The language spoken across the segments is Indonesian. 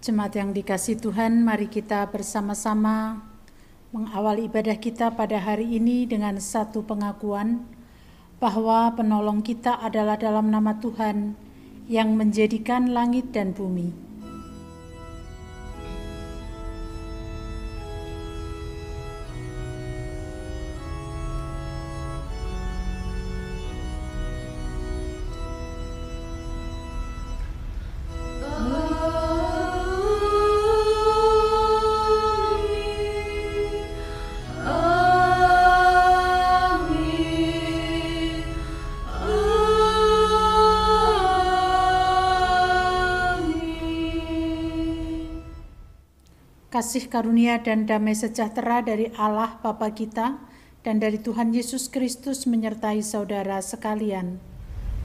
Jemaat yang dikasih Tuhan, mari kita bersama-sama mengawali ibadah kita pada hari ini dengan satu pengakuan bahwa penolong kita adalah dalam nama Tuhan yang menjadikan langit dan bumi. Kasih karunia dan damai sejahtera dari Allah Bapa kita dan dari Tuhan Yesus Kristus menyertai saudara sekalian.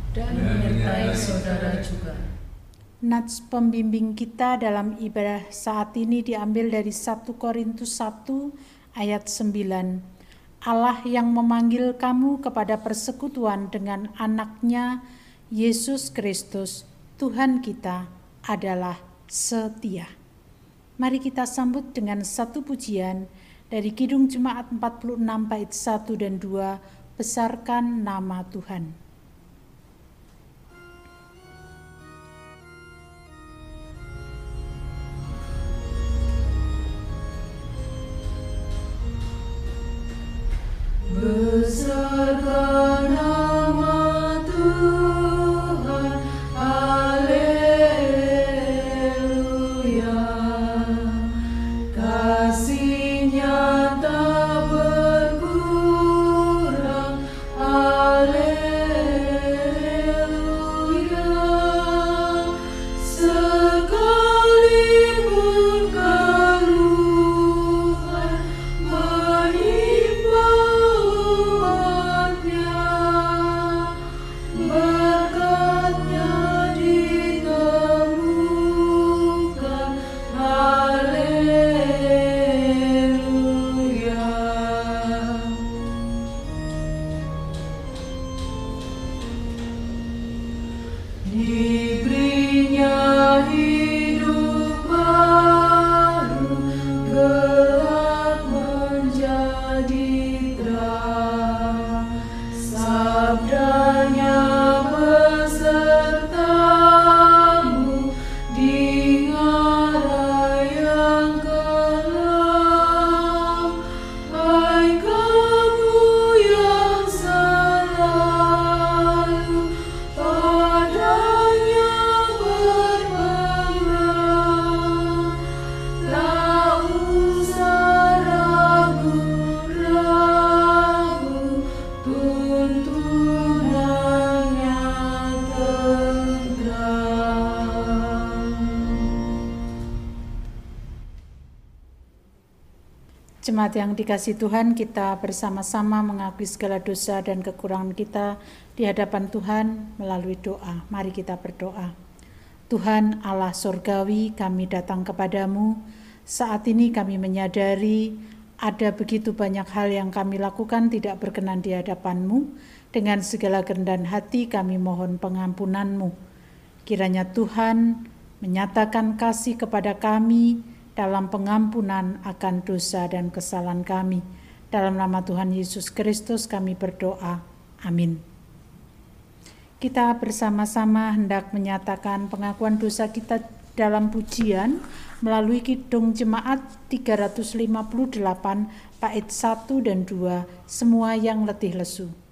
Dan menyertai saudara juga. Nats pembimbing kita dalam ibadah saat ini diambil dari 1 Korintus 1 ayat 9. Allah yang memanggil kamu kepada persekutuan dengan anaknya Yesus Kristus, Tuhan kita adalah setia. Mari kita sambut dengan satu pujian dari Kidung Jemaat 46 bait 1 dan 2, Besarkan Nama Tuhan. Jemaat yang dikasih Tuhan, kita bersama-sama mengakui segala dosa dan kekurangan kita di hadapan Tuhan melalui doa. Mari kita berdoa. Tuhan Allah Surgawi, kami datang kepadamu. Saat ini kami menyadari ada begitu banyak hal yang kami lakukan tidak berkenan di hadapanmu. Dengan segala kerendahan hati kami mohon pengampunanmu. Kiranya Tuhan menyatakan kasih kepada kami dalam pengampunan akan dosa dan kesalahan kami. Dalam nama Tuhan Yesus Kristus kami berdoa. Amin. Kita bersama-sama hendak menyatakan pengakuan dosa kita dalam pujian melalui Kidung Jemaat 358 bait 1 dan 2 semua yang letih lesu.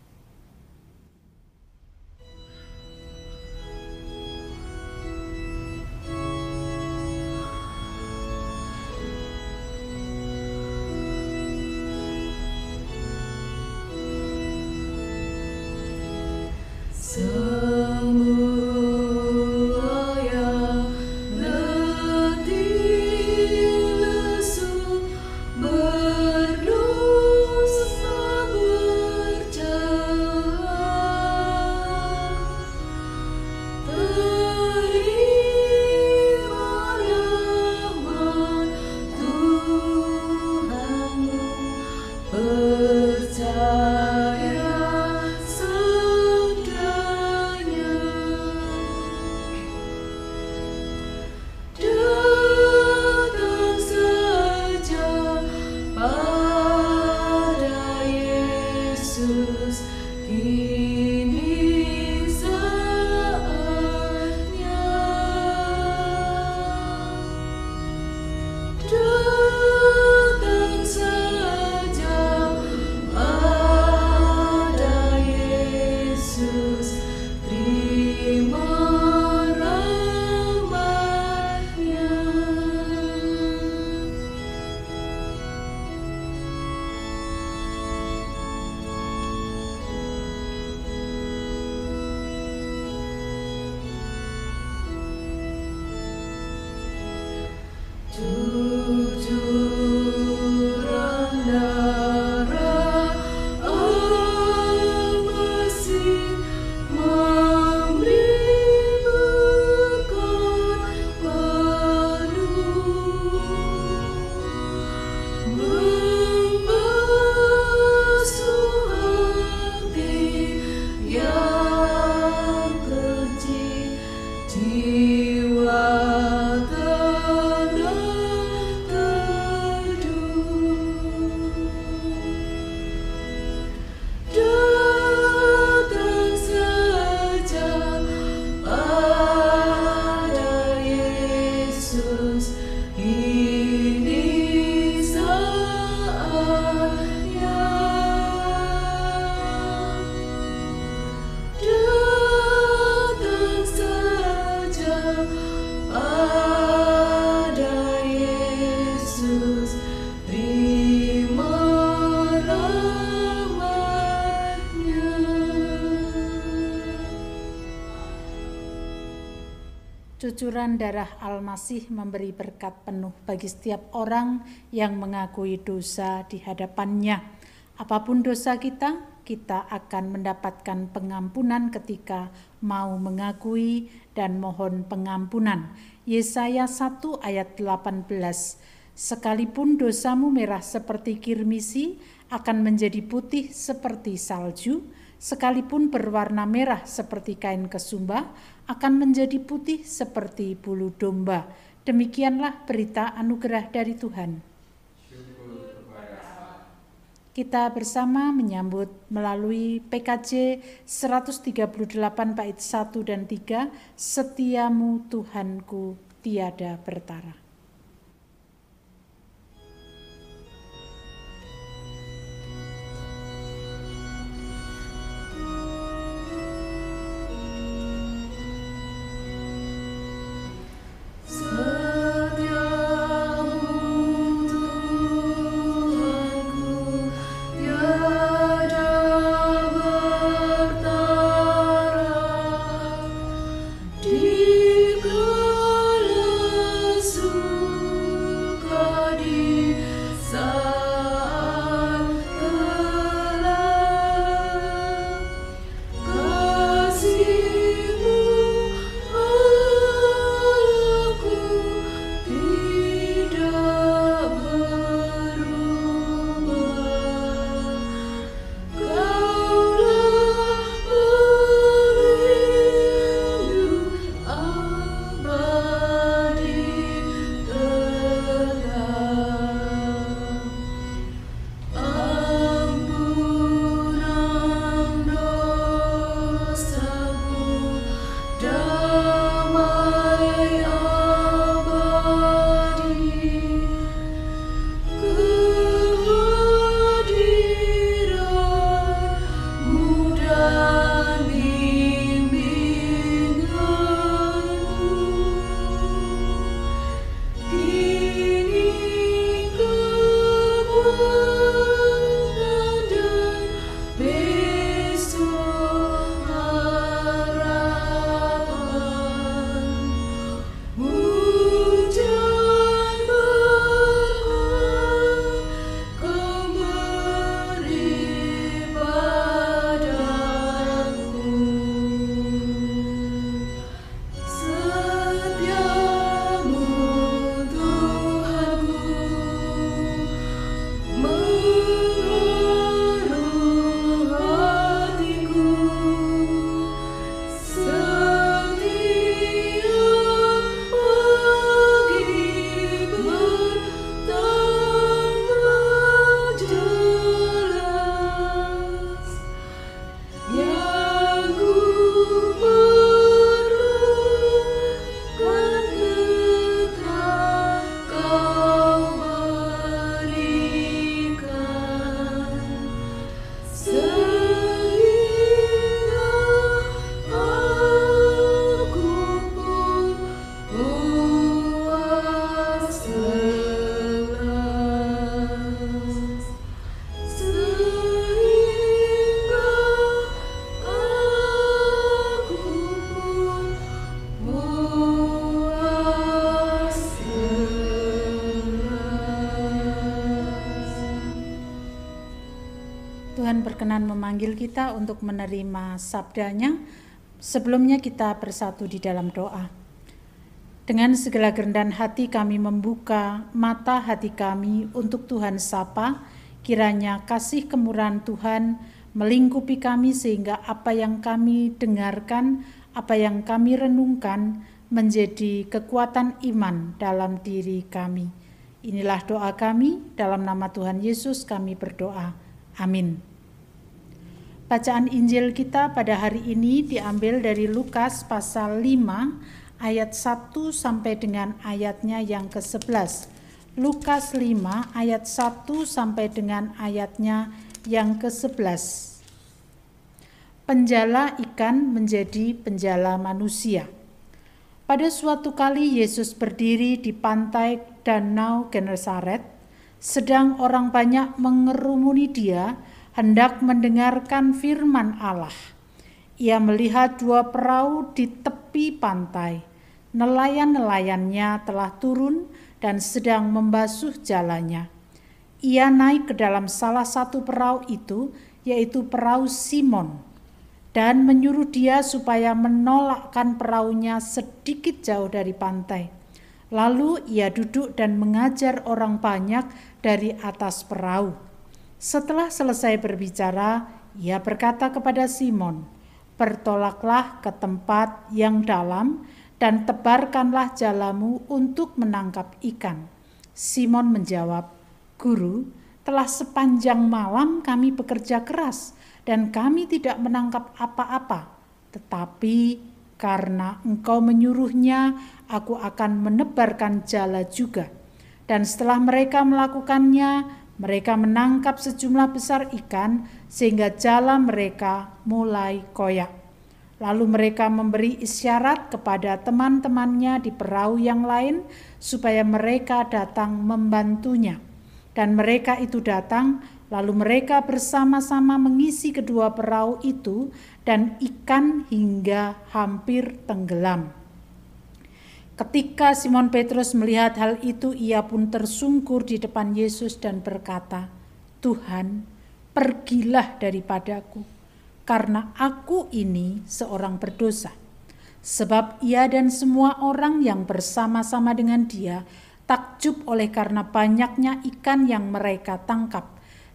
Cucuran darah Al-Masih memberi berkat penuh bagi setiap orang yang mengakui dosa di hadapannya. Apa pun dosa kita, kita akan mendapatkan pengampunan ketika mau mengakui dan mohon pengampunan. Yesaya 1 ayat 18 Sekalipun dosamu merah seperti kirmisi, akan menjadi putih seperti salju, sekalipun berwarna merah seperti kain kesumba, akan menjadi putih seperti bulu domba. Demikianlah berita anugerah dari Tuhan. Kita bersama menyambut melalui PKJ 138 bait 1 dan 3, Setiamu Tuhanku tiada bertara. Berkenan memanggil kita untuk menerima sabdanya. Sebelumnya kita bersatu di dalam doa. Dengan segala kerendahan hati kami membuka mata hati kami untuk Tuhan sapa, kiranya kasih kemurahan Tuhan melingkupi kami sehingga apa yang kami dengarkan, apa yang kami renungkan menjadi kekuatan iman dalam diri kami. Inilah doa kami, dalam nama Tuhan Yesus kami berdoa. Amin. Bacaan Injil kita pada hari ini diambil dari Lukas pasal 5 ayat 1 sampai dengan ayatnya yang ke-11. Lukas 5 ayat 1 sampai dengan ayatnya yang ke-11. Penjala ikan menjadi penjala manusia. Pada suatu kali Yesus berdiri di pantai Danau Genesaret, sedang orang banyak mengerumuni dia hendak mendengarkan firman Allah. Ia melihat dua perahu di tepi pantai. nelayan-nelayannya telah turun dan sedang membasuh jalannya. Ia naik ke dalam salah satu perahu itu, yaitu perahu Simon, dan menyuruh dia supaya menolakkan perahunya sedikit jauh dari pantai. Lalu ia duduk dan mengajar orang banyak dari atas perahu. Setelah selesai berbicara, ia berkata kepada Simon, "Bertolaklah ke tempat yang dalam dan tebarkanlah jalamu untuk menangkap ikan." Simon menjawab, "Guru, telah sepanjang malam kami bekerja keras dan kami tidak menangkap apa-apa, tetapi karena engkau menyuruhnya, aku akan menebarkan jala juga." Dan setelah mereka melakukannya, mereka menangkap sejumlah besar ikan sehingga jala mereka mulai koyak. Lalu mereka memberi isyarat kepada teman-temannya di perahu yang lain supaya mereka datang membantunya. Dan mereka itu datang, lalu mereka bersama-sama mengisi kedua perahu itu dan ikan hingga hampir tenggelam. Ketika Simon Petrus melihat hal itu, ia pun tersungkur di depan Yesus dan berkata, "Tuhan, pergilah daripadaku, karena aku ini seorang berdosa. Sebab ia dan semua orang yang bersama-sama dengan dia takjub oleh karena banyaknya ikan yang mereka tangkap.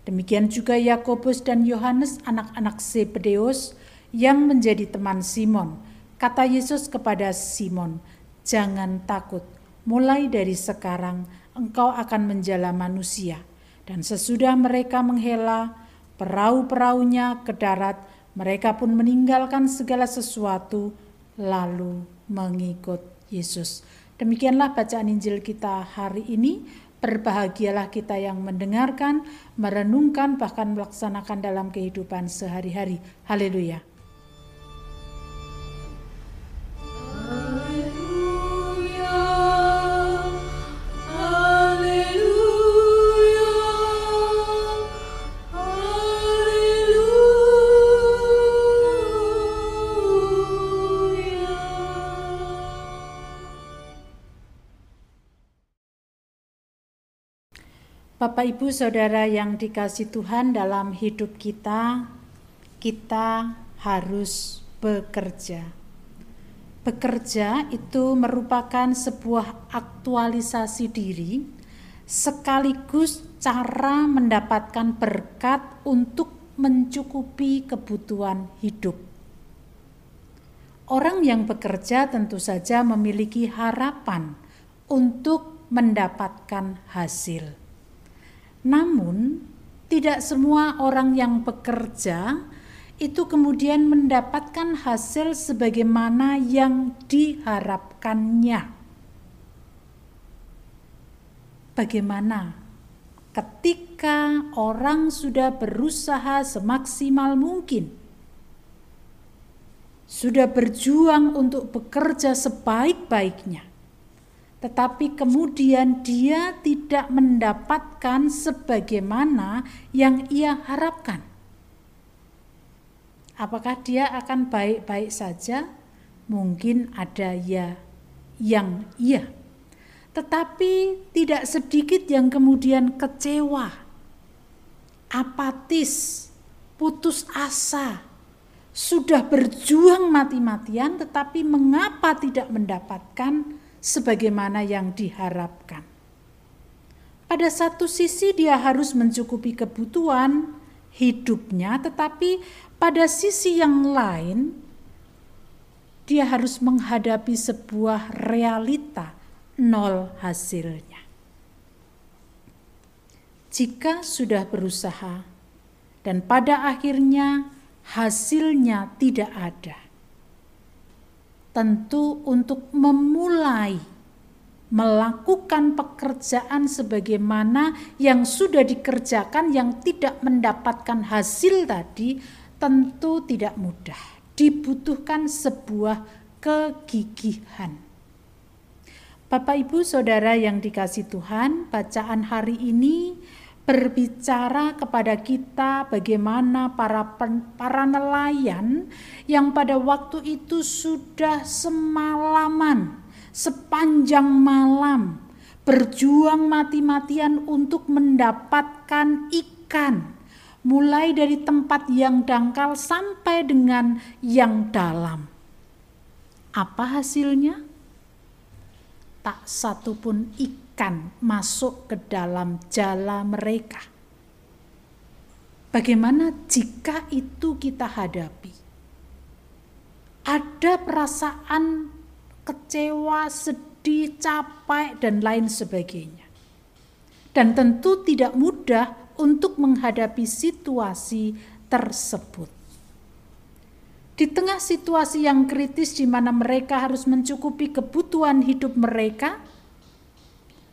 Demikian juga Yakobus dan Yohanes anak-anak Zebedeus yang menjadi teman Simon. Kata Yesus kepada Simon, "Jangan takut, mulai dari sekarang engkau akan menjala manusia." Dan sesudah mereka menghela perahu-perahunya ke darat, mereka pun meninggalkan segala sesuatu lalu mengikut Yesus. Demikianlah bacaan Injil kita hari ini. Berbahagialah kita yang mendengarkan, merenungkan, bahkan melaksanakan dalam kehidupan sehari-hari. Haleluya! Bapak, ibu, saudara yang dikasih Tuhan, dalam hidup kita, kita harus bekerja. Bekerja itu merupakan sebuah aktualisasi diri, sekaligus cara mendapatkan berkat untuk mencukupi kebutuhan hidup. Orang yang bekerja tentu saja memiliki harapan untuk mendapatkan hasil namun, tidak semua orang yang bekerja itu kemudian mendapatkan hasil sebagaimana yang diharapkannya. Bagaimana ketika orang sudah berusaha semaksimal mungkin, sudah berjuang untuk bekerja sebaik-baiknya, tetapi kemudian dia tidak mendapatkan sebagaimana yang ia harapkan. Apakah dia akan baik-baik saja? Mungkin ada ya yang iya. Tetapi tidak sedikit yang kemudian kecewa, apatis, putus asa, sudah berjuang mati-matian tetapi mengapa tidak mendapatkan sebagaimana yang diharapkan. Pada satu sisi dia harus mencukupi kebutuhan hidupnya, tetapi pada sisi yang lain dia harus menghadapi sebuah realita nol hasilnya. Jika sudah berusaha dan pada akhirnya hasilnya tidak ada, tentu untuk memulai melakukan pekerjaan sebagaimana yang sudah dikerjakan yang tidak mendapatkan hasil tadi tentu tidak mudah. Dibutuhkan sebuah kegigihan. Bapak, ibu, saudara yang dikasih Tuhan, bacaan hari ini berbicara kepada kita bagaimana para para nelayan yang pada waktu itu sudah semalaman sepanjang malam berjuang mati-matian untuk mendapatkan ikan, mulai dari tempat yang dangkal sampai dengan yang dalam. Apa hasilnya? Tak satu pun ikan masuk ke dalam jala mereka. Bagaimana jika itu kita hadapi? Ada perasaan kecewa, sedih, capek, dan lain sebagainya. Dan tentu tidak mudah untuk menghadapi situasi tersebut. Di tengah situasi yang kritis di mana mereka harus mencukupi kebutuhan hidup mereka,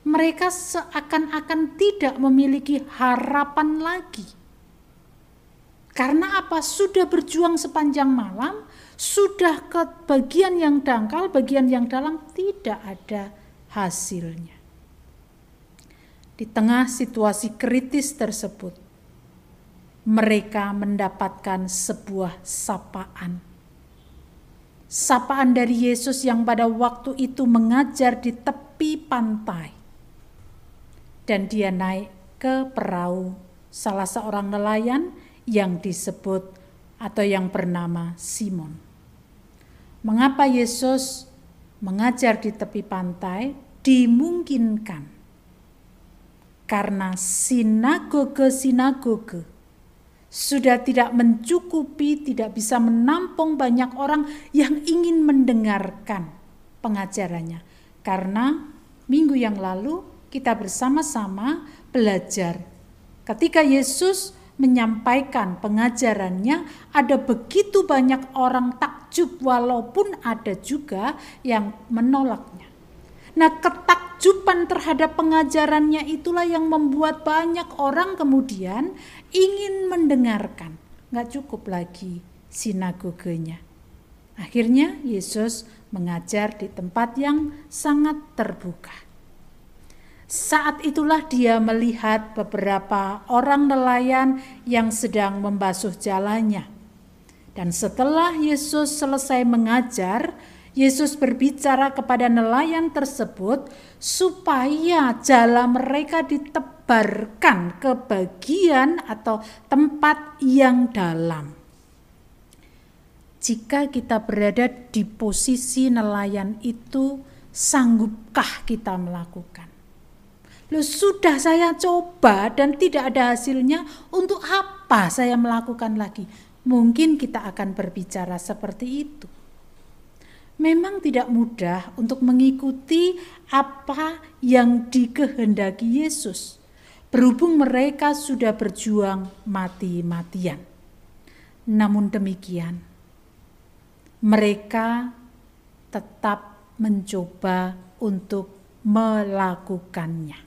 mereka seakan-akan tidak memiliki harapan lagi. Karena apa? Sudah berjuang sepanjang malam, sudah ke bagian yang dangkal, bagian yang dalam tidak ada hasilnya. Di tengah situasi kritis tersebut, mereka mendapatkan sebuah sapaan. Sapaan dari Yesus yang pada waktu itu mengajar di tepi pantai. Dan dia naik ke perahu salah seorang nelayan yang disebut atau yang bernama Simon. Mengapa Yesus mengajar di tepi pantai? Dimungkinkan karena sinagoge-sinagoge sudah tidak mencukupi, tidak bisa menampung banyak orang yang ingin mendengarkan pengajarannya. Karena minggu yang lalu kita bersama-sama belajar ketika Yesus menyampaikan pengajarannya, ada begitu banyak orang takjub, walaupun ada juga yang menolaknya. Nah, ketakjuban terhadap pengajarannya itulah yang membuat banyak orang kemudian ingin mendengarkan. Nggak cukup lagi sinagogenya. Akhirnya Yesus mengajar di tempat yang sangat terbuka. Saat itulah dia melihat beberapa orang nelayan yang sedang membasuh jalannya. Dan setelah Yesus selesai mengajar, Yesus berbicara kepada nelayan tersebut supaya jala mereka ditebarkan ke bagian atau tempat yang dalam. Jika kita berada di posisi nelayan itu, sanggupkah kita melakukan? Loh sudah saya coba dan tidak ada hasilnya, untuk apa saya melakukan lagi? Mungkin kita akan berbicara seperti itu. Memang tidak mudah untuk mengikuti apa yang dikehendaki Yesus. Berhubung mereka sudah berjuang mati-matian. Namun demikian, mereka tetap mencoba untuk melakukannya.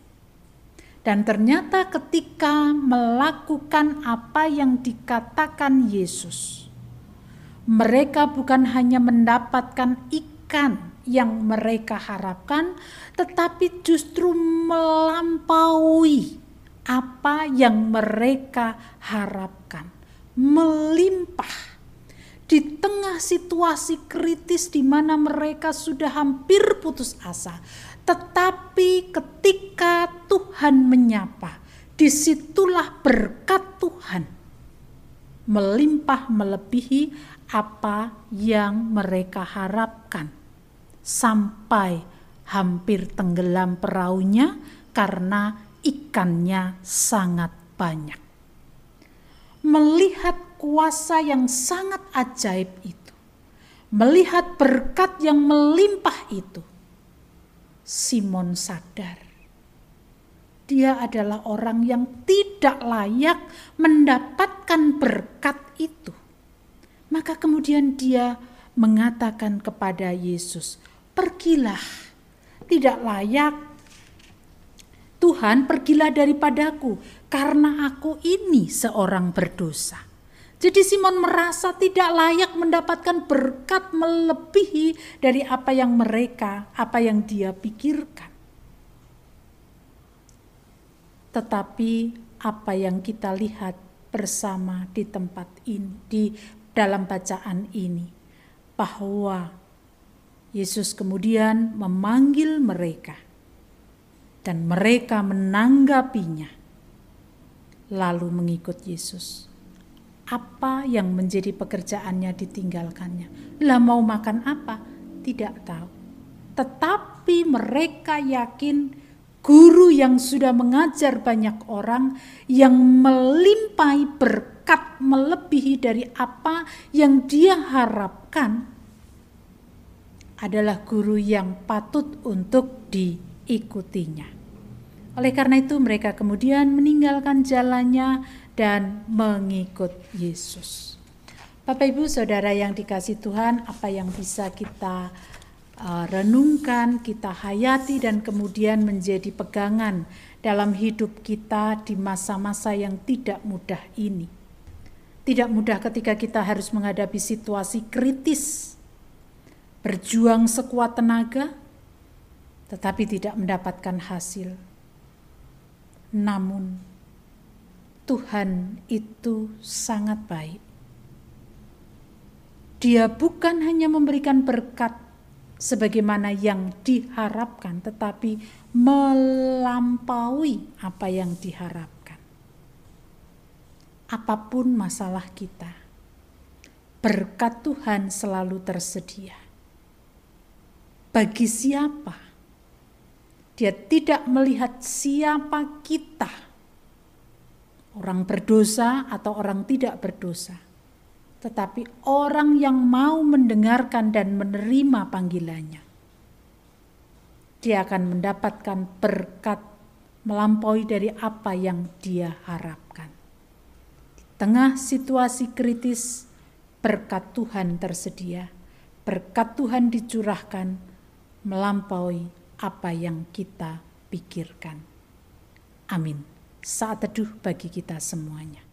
Dan ternyata ketika melakukan apa yang dikatakan Yesus, mereka bukan hanya mendapatkan ikan yang mereka harapkan, tetapi justru melampaui apa yang mereka harapkan, melimpah di tengah situasi kritis di mana mereka sudah hampir putus asa, tetapi ketika Tuhan menyapa, di situlah berkat Tuhan melimpah melebihi apa yang mereka harapkan. Sampai hampir tenggelam perahunya karena ikannya sangat banyak. Melihat kuasa yang sangat ajaib itu, melihat berkat yang melimpah itu, Simon sadar dia adalah orang yang tidak layak mendapatkan berkat itu. Maka kemudian dia mengatakan kepada Yesus, "Pergilah, tidak layak Tuhan, pergilah daripadaku, karena aku ini seorang berdosa." Jadi Simon merasa tidak layak mendapatkan berkat melebihi dari apa yang mereka, apa yang dia pikirkan. Tetapi apa yang kita lihat bersama di tempat ini, di dalam bacaan ini, bahwa Yesus kemudian memanggil mereka, dan mereka menanggapinya, lalu mengikut Yesus. Apa yang menjadi pekerjaannya ditinggalkannya? Lah, mau makan apa? Tidak tahu, tetapi mereka yakin guru yang sudah mengajar banyak orang yang melimpahi berkat melebihi dari apa yang dia harapkan adalah guru yang patut untuk diikutinya. Oleh karena itu mereka kemudian meninggalkan jalannya dan mengikut Yesus. Bapak Ibu Saudara yang dikasih Tuhan, apa yang bisa kita uh, renungkan, kita hayati dan kemudian menjadi pegangan dalam hidup kita di masa-masa yang tidak mudah ini. Tidak mudah ketika kita harus menghadapi situasi kritis berjuang sekuat tenaga, tetapi tidak mendapatkan hasil. Namun, Tuhan itu sangat baik. Dia bukan hanya memberikan berkat sebagaimana yang diharapkan, tetapi melampaui apa yang diharapkan. Apa pun masalah kita, berkat Tuhan selalu tersedia bagi siapa. Dia tidak melihat siapa kita, orang berdosa atau orang tidak berdosa, tetapi orang yang mau mendengarkan dan menerima panggilannya. Dia akan mendapatkan berkat melampaui dari apa yang dia harapkan. Di tengah situasi kritis, berkat Tuhan tersedia, berkat Tuhan dicurahkan melampaui apa yang kita pikirkan. Amin. Saat teduh bagi kita semuanya.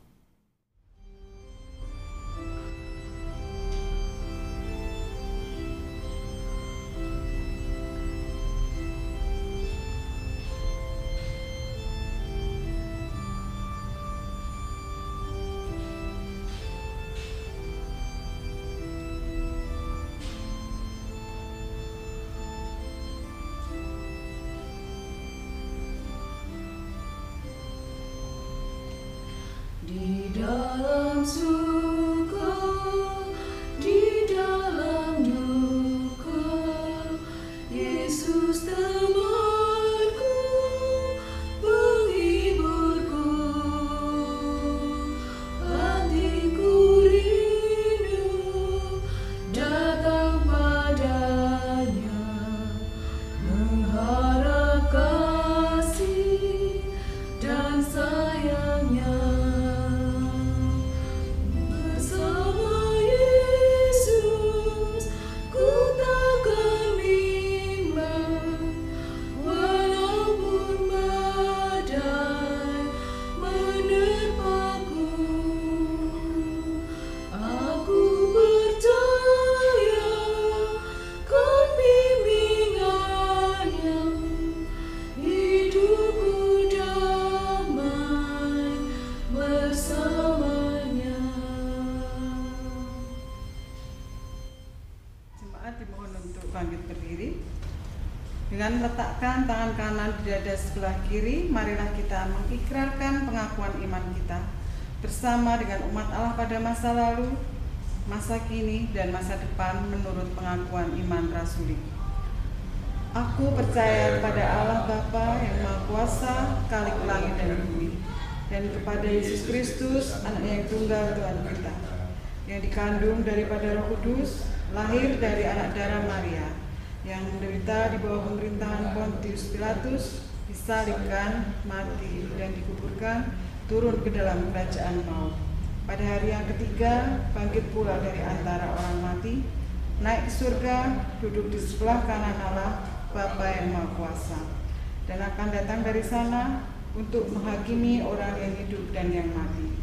Kanan di dada sebelah kiri, marilah kita mengikrarkan pengakuan iman kita bersama dengan umat Allah pada masa lalu, masa kini, dan masa depan menurut pengakuan iman rasuli. Aku percaya kepada Allah Bapa yang Maha Kuasa, Kalik langit dan bumi, dan kepada Yesus Kristus, Anaknya yang tunggal Tuhan kita, yang dikandung daripada Roh Kudus, lahir dari anak darah Maria, yang menderita di bawah pemerintahan Pontius Pilatus, disalibkan, mati, dan dikuburkan, turun ke dalam kerajaan maut. Pada hari yang ketiga, bangkit pula dari antara orang mati, naik ke surga, duduk di sebelah kanan Allah, Bapa yang Maha Kuasa, dan akan datang dari sana untuk menghakimi orang yang hidup dan yang mati.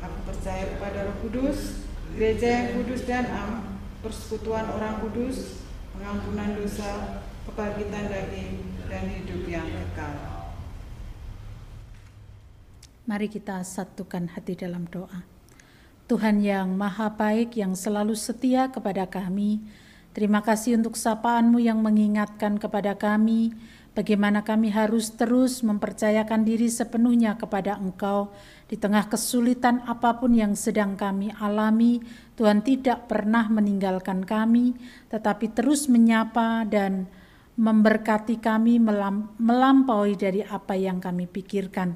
Aku percaya kepada Roh Kudus, gereja yang kudus dan am, persekutuan orang kudus, pengampunan dosa, kebangkitan daging, dan hidup yang kekal. Mari kita satukan hati dalam doa. Tuhan yang maha baik yang selalu setia kepada kami, Terima kasih untuk sapaanmu yang mengingatkan kepada kami bagaimana kami harus terus mempercayakan diri sepenuhnya kepada Engkau di tengah kesulitan apa pun yang sedang kami alami. Tuhan tidak pernah meninggalkan kami, tetapi terus menyapa dan memberkati kami melampaui dari apa yang kami pikirkan.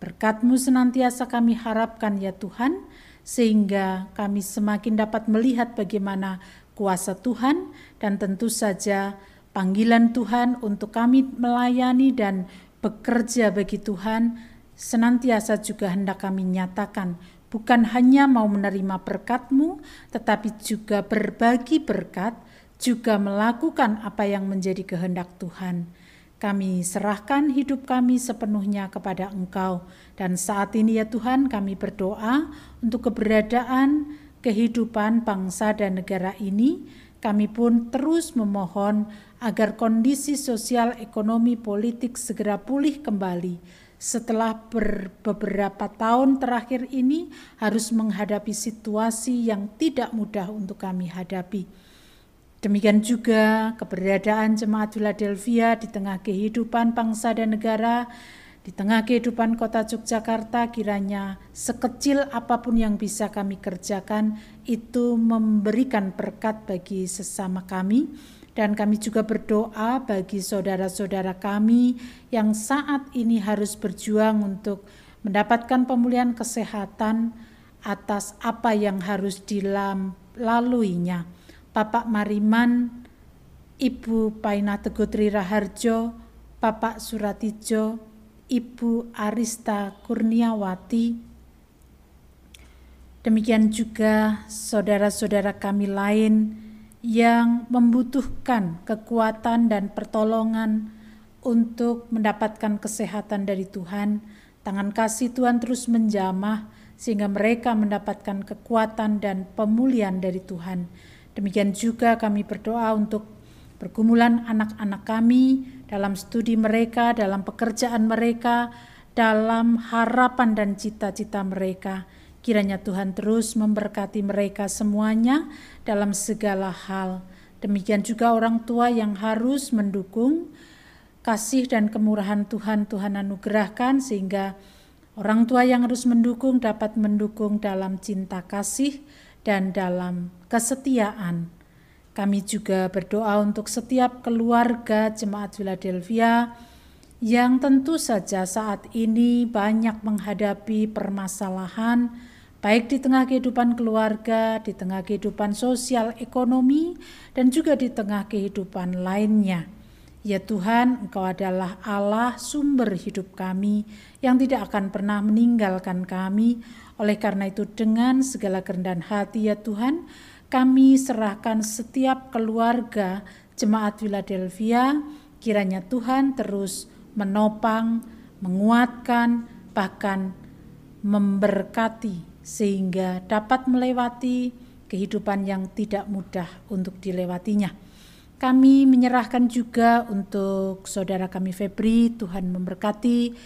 Berkatmu senantiasa kami harapkan ya Tuhan, sehingga kami semakin dapat melihat bagaimana kuasa Tuhan dan tentu saja panggilan Tuhan untuk kami melayani dan bekerja bagi Tuhan senantiasa juga hendak kami nyatakan bukan hanya mau menerima berkat-Mu tetapi juga berbagi berkat juga melakukan apa yang menjadi kehendak Tuhan. Kami serahkan hidup kami sepenuhnya kepada Engkau, dan saat ini, ya Tuhan, kami berdoa untuk keberadaan kehidupan bangsa dan negara ini. Kami pun terus memohon agar kondisi sosial, ekonomi, politik segera pulih kembali setelah beberapa tahun terakhir ini harus menghadapi situasi yang tidak mudah untuk kami hadapi. Demikian juga keberadaan jemaat Philadelphia di tengah kehidupan bangsa dan negara, di tengah kehidupan kota Yogyakarta kiranya sekecil apa pun yang bisa kami kerjakan itu memberikan berkat bagi sesama kami. Dan kami juga berdoa bagi saudara-saudara kami yang saat ini harus berjuang untuk mendapatkan pemulihan kesehatan atas apa yang harus dilaluinya. Bapak Mariman, Ibu Paina Tegutri Raharjo, Bapak Suratijo, Ibu Arista Kurniawati, demikian juga saudara-saudara kami lain yang membutuhkan kekuatan dan pertolongan untuk mendapatkan kesehatan dari Tuhan. Tangan kasih Tuhan terus menjamah sehingga mereka mendapatkan kekuatan dan pemulihan dari Tuhan. Demikian juga kami berdoa untuk pergumulan anak-anak kami dalam studi mereka, dalam pekerjaan mereka, dalam harapan dan cita-cita mereka. Kiranya Tuhan terus memberkati mereka semuanya dalam segala hal. Demikian juga orang tua yang harus mendukung kasih dan kemurahan Tuhan Tuhan anugerahkan sehingga orang tua yang harus mendukung dapat mendukung dalam cinta kasih dan dalam kesetiaan. Kami juga berdoa untuk setiap keluarga jemaat Philadelphia yang tentu saja saat ini banyak menghadapi permasalahan, baik di tengah kehidupan keluarga, di tengah kehidupan sosial ekonomi, dan juga di tengah kehidupan lainnya. Ya Tuhan, Engkau adalah Allah sumber hidup kami yang tidak akan pernah meninggalkan kami. Oleh karena itu dengan segala kerendahan hati ya Tuhan, kami serahkan setiap keluarga jemaat Philadelphia, kiranya Tuhan terus menopang, menguatkan, bahkan memberkati sehingga dapat melewati kehidupan yang tidak mudah untuk dilewatinya. Kami menyerahkan juga untuk saudara kami Febri, Tuhan memberkati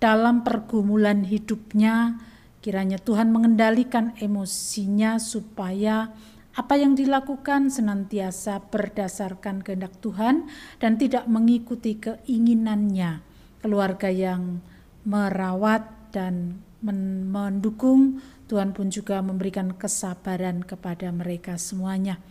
dalam pergumulan hidupnya. Kiranya Tuhan mengendalikan emosinya supaya apa yang dilakukan senantiasa berdasarkan kehendak Tuhan dan tidak mengikuti keinginannya. Keluarga yang merawat dan mendukung, Tuhan pun juga memberikan kesabaran kepada mereka semuanya.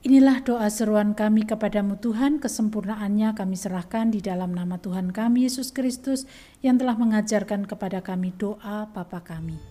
Inilah doa seruan kami kepadamu Tuhan, kesempurnaannya kami serahkan di dalam nama Tuhan kami Yesus Kristus yang telah mengajarkan kepada kami doa Bapa kami.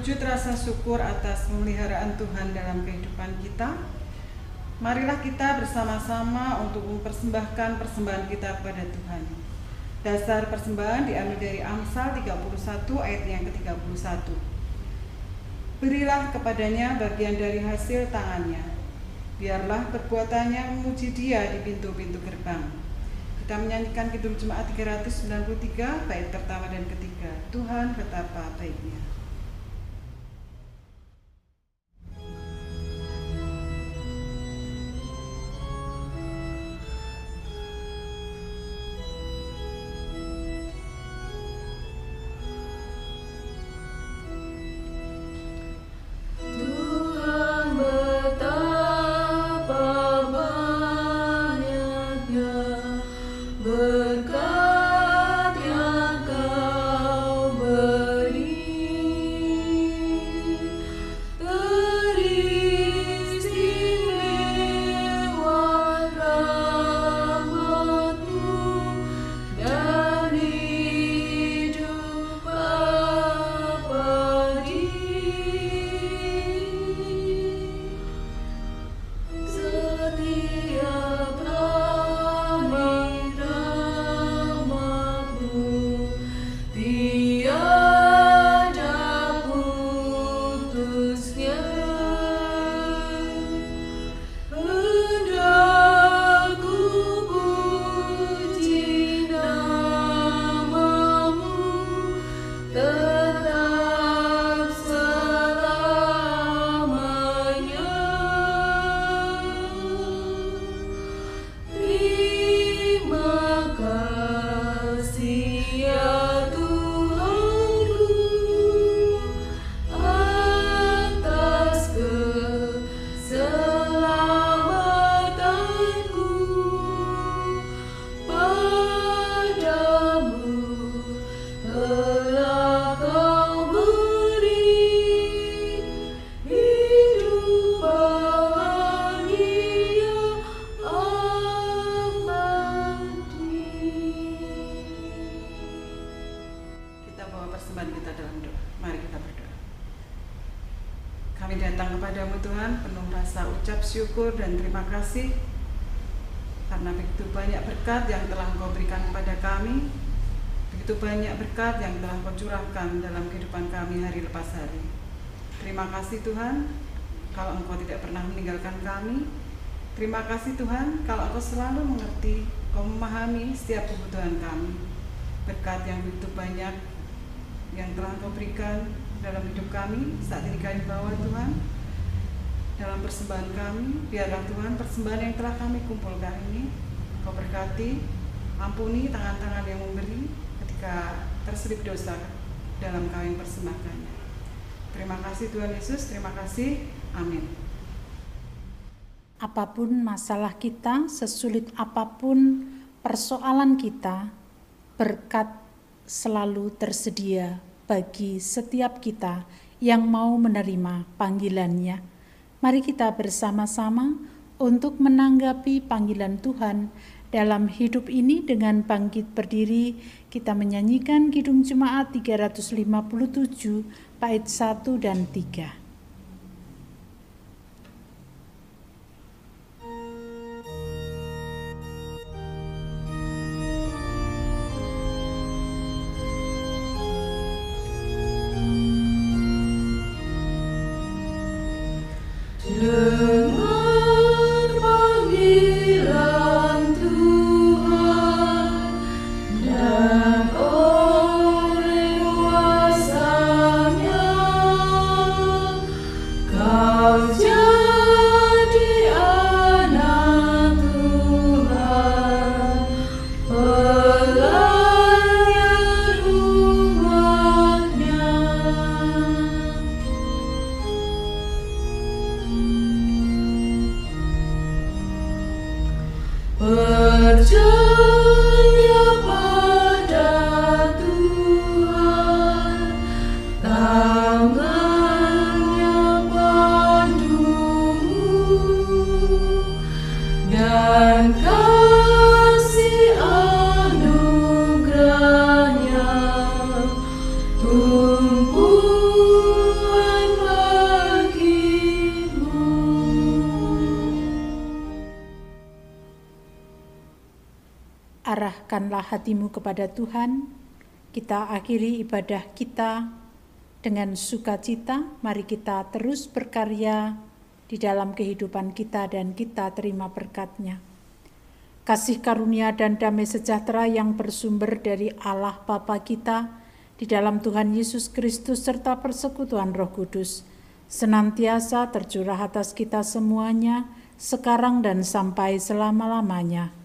Wujud rasa syukur atas pemeliharaan Tuhan dalam kehidupan kita, marilah kita bersama-sama untuk mempersembahkan persembahan kita kepada Tuhan. Dasar persembahan diambil dari Amsal 31 ayat yang ke-31. Berilah kepadanya bagian dari hasil tangannya. Biarlah perbuatannya memuji dia di pintu-pintu gerbang. Kita menyanyikan Kidung Jemaat 393 bait pertama dan ketiga. Tuhan betapa baiknya. Syukur dan terima kasih karena begitu banyak berkat yang telah Engkau berikan kepada kami, begitu banyak berkat yang telah Engkau curahkan dalam kehidupan kami hari lepas hari. Terima kasih Tuhan, kalau Engkau tidak pernah meninggalkan kami. Terima kasih Tuhan, kalau Engkau selalu mengerti, Engkau memahami setiap kebutuhan kami. Berkat yang begitu banyak yang telah Engkau berikan dalam hidup kami saat ini kami bawa Tuhan dalam persembahan kami biarlah Tuhan persembahan yang telah kami kumpulkan ini Kau berkati ampuni tangan-tangan yang memberi ketika terselip dosa dalam kami persembahkannya. Terima kasih Tuhan Yesus terima kasih. Amin. Apa pun masalah kita, sesulit apa pun persoalan kita, berkat selalu tersedia bagi setiap kita yang mau menerima panggilannya. Mari kita bersama-sama untuk menanggapi panggilan Tuhan dalam hidup ini dengan bangkit berdiri kita menyanyikan Kidung Jemaat 357 bait 1 dan 3. Arahkanlah hatimu kepada Tuhan. Kita akhiri ibadah kita dengan sukacita. Mari kita terus berkarya di dalam kehidupan kita dan kita terima berkatnya. Kasih karunia dan damai sejahtera yang bersumber dari Allah Bapa kita di dalam Tuhan Yesus Kristus serta persekutuan Roh Kudus senantiasa tercurah atas kita semuanya sekarang dan sampai selama-lamanya.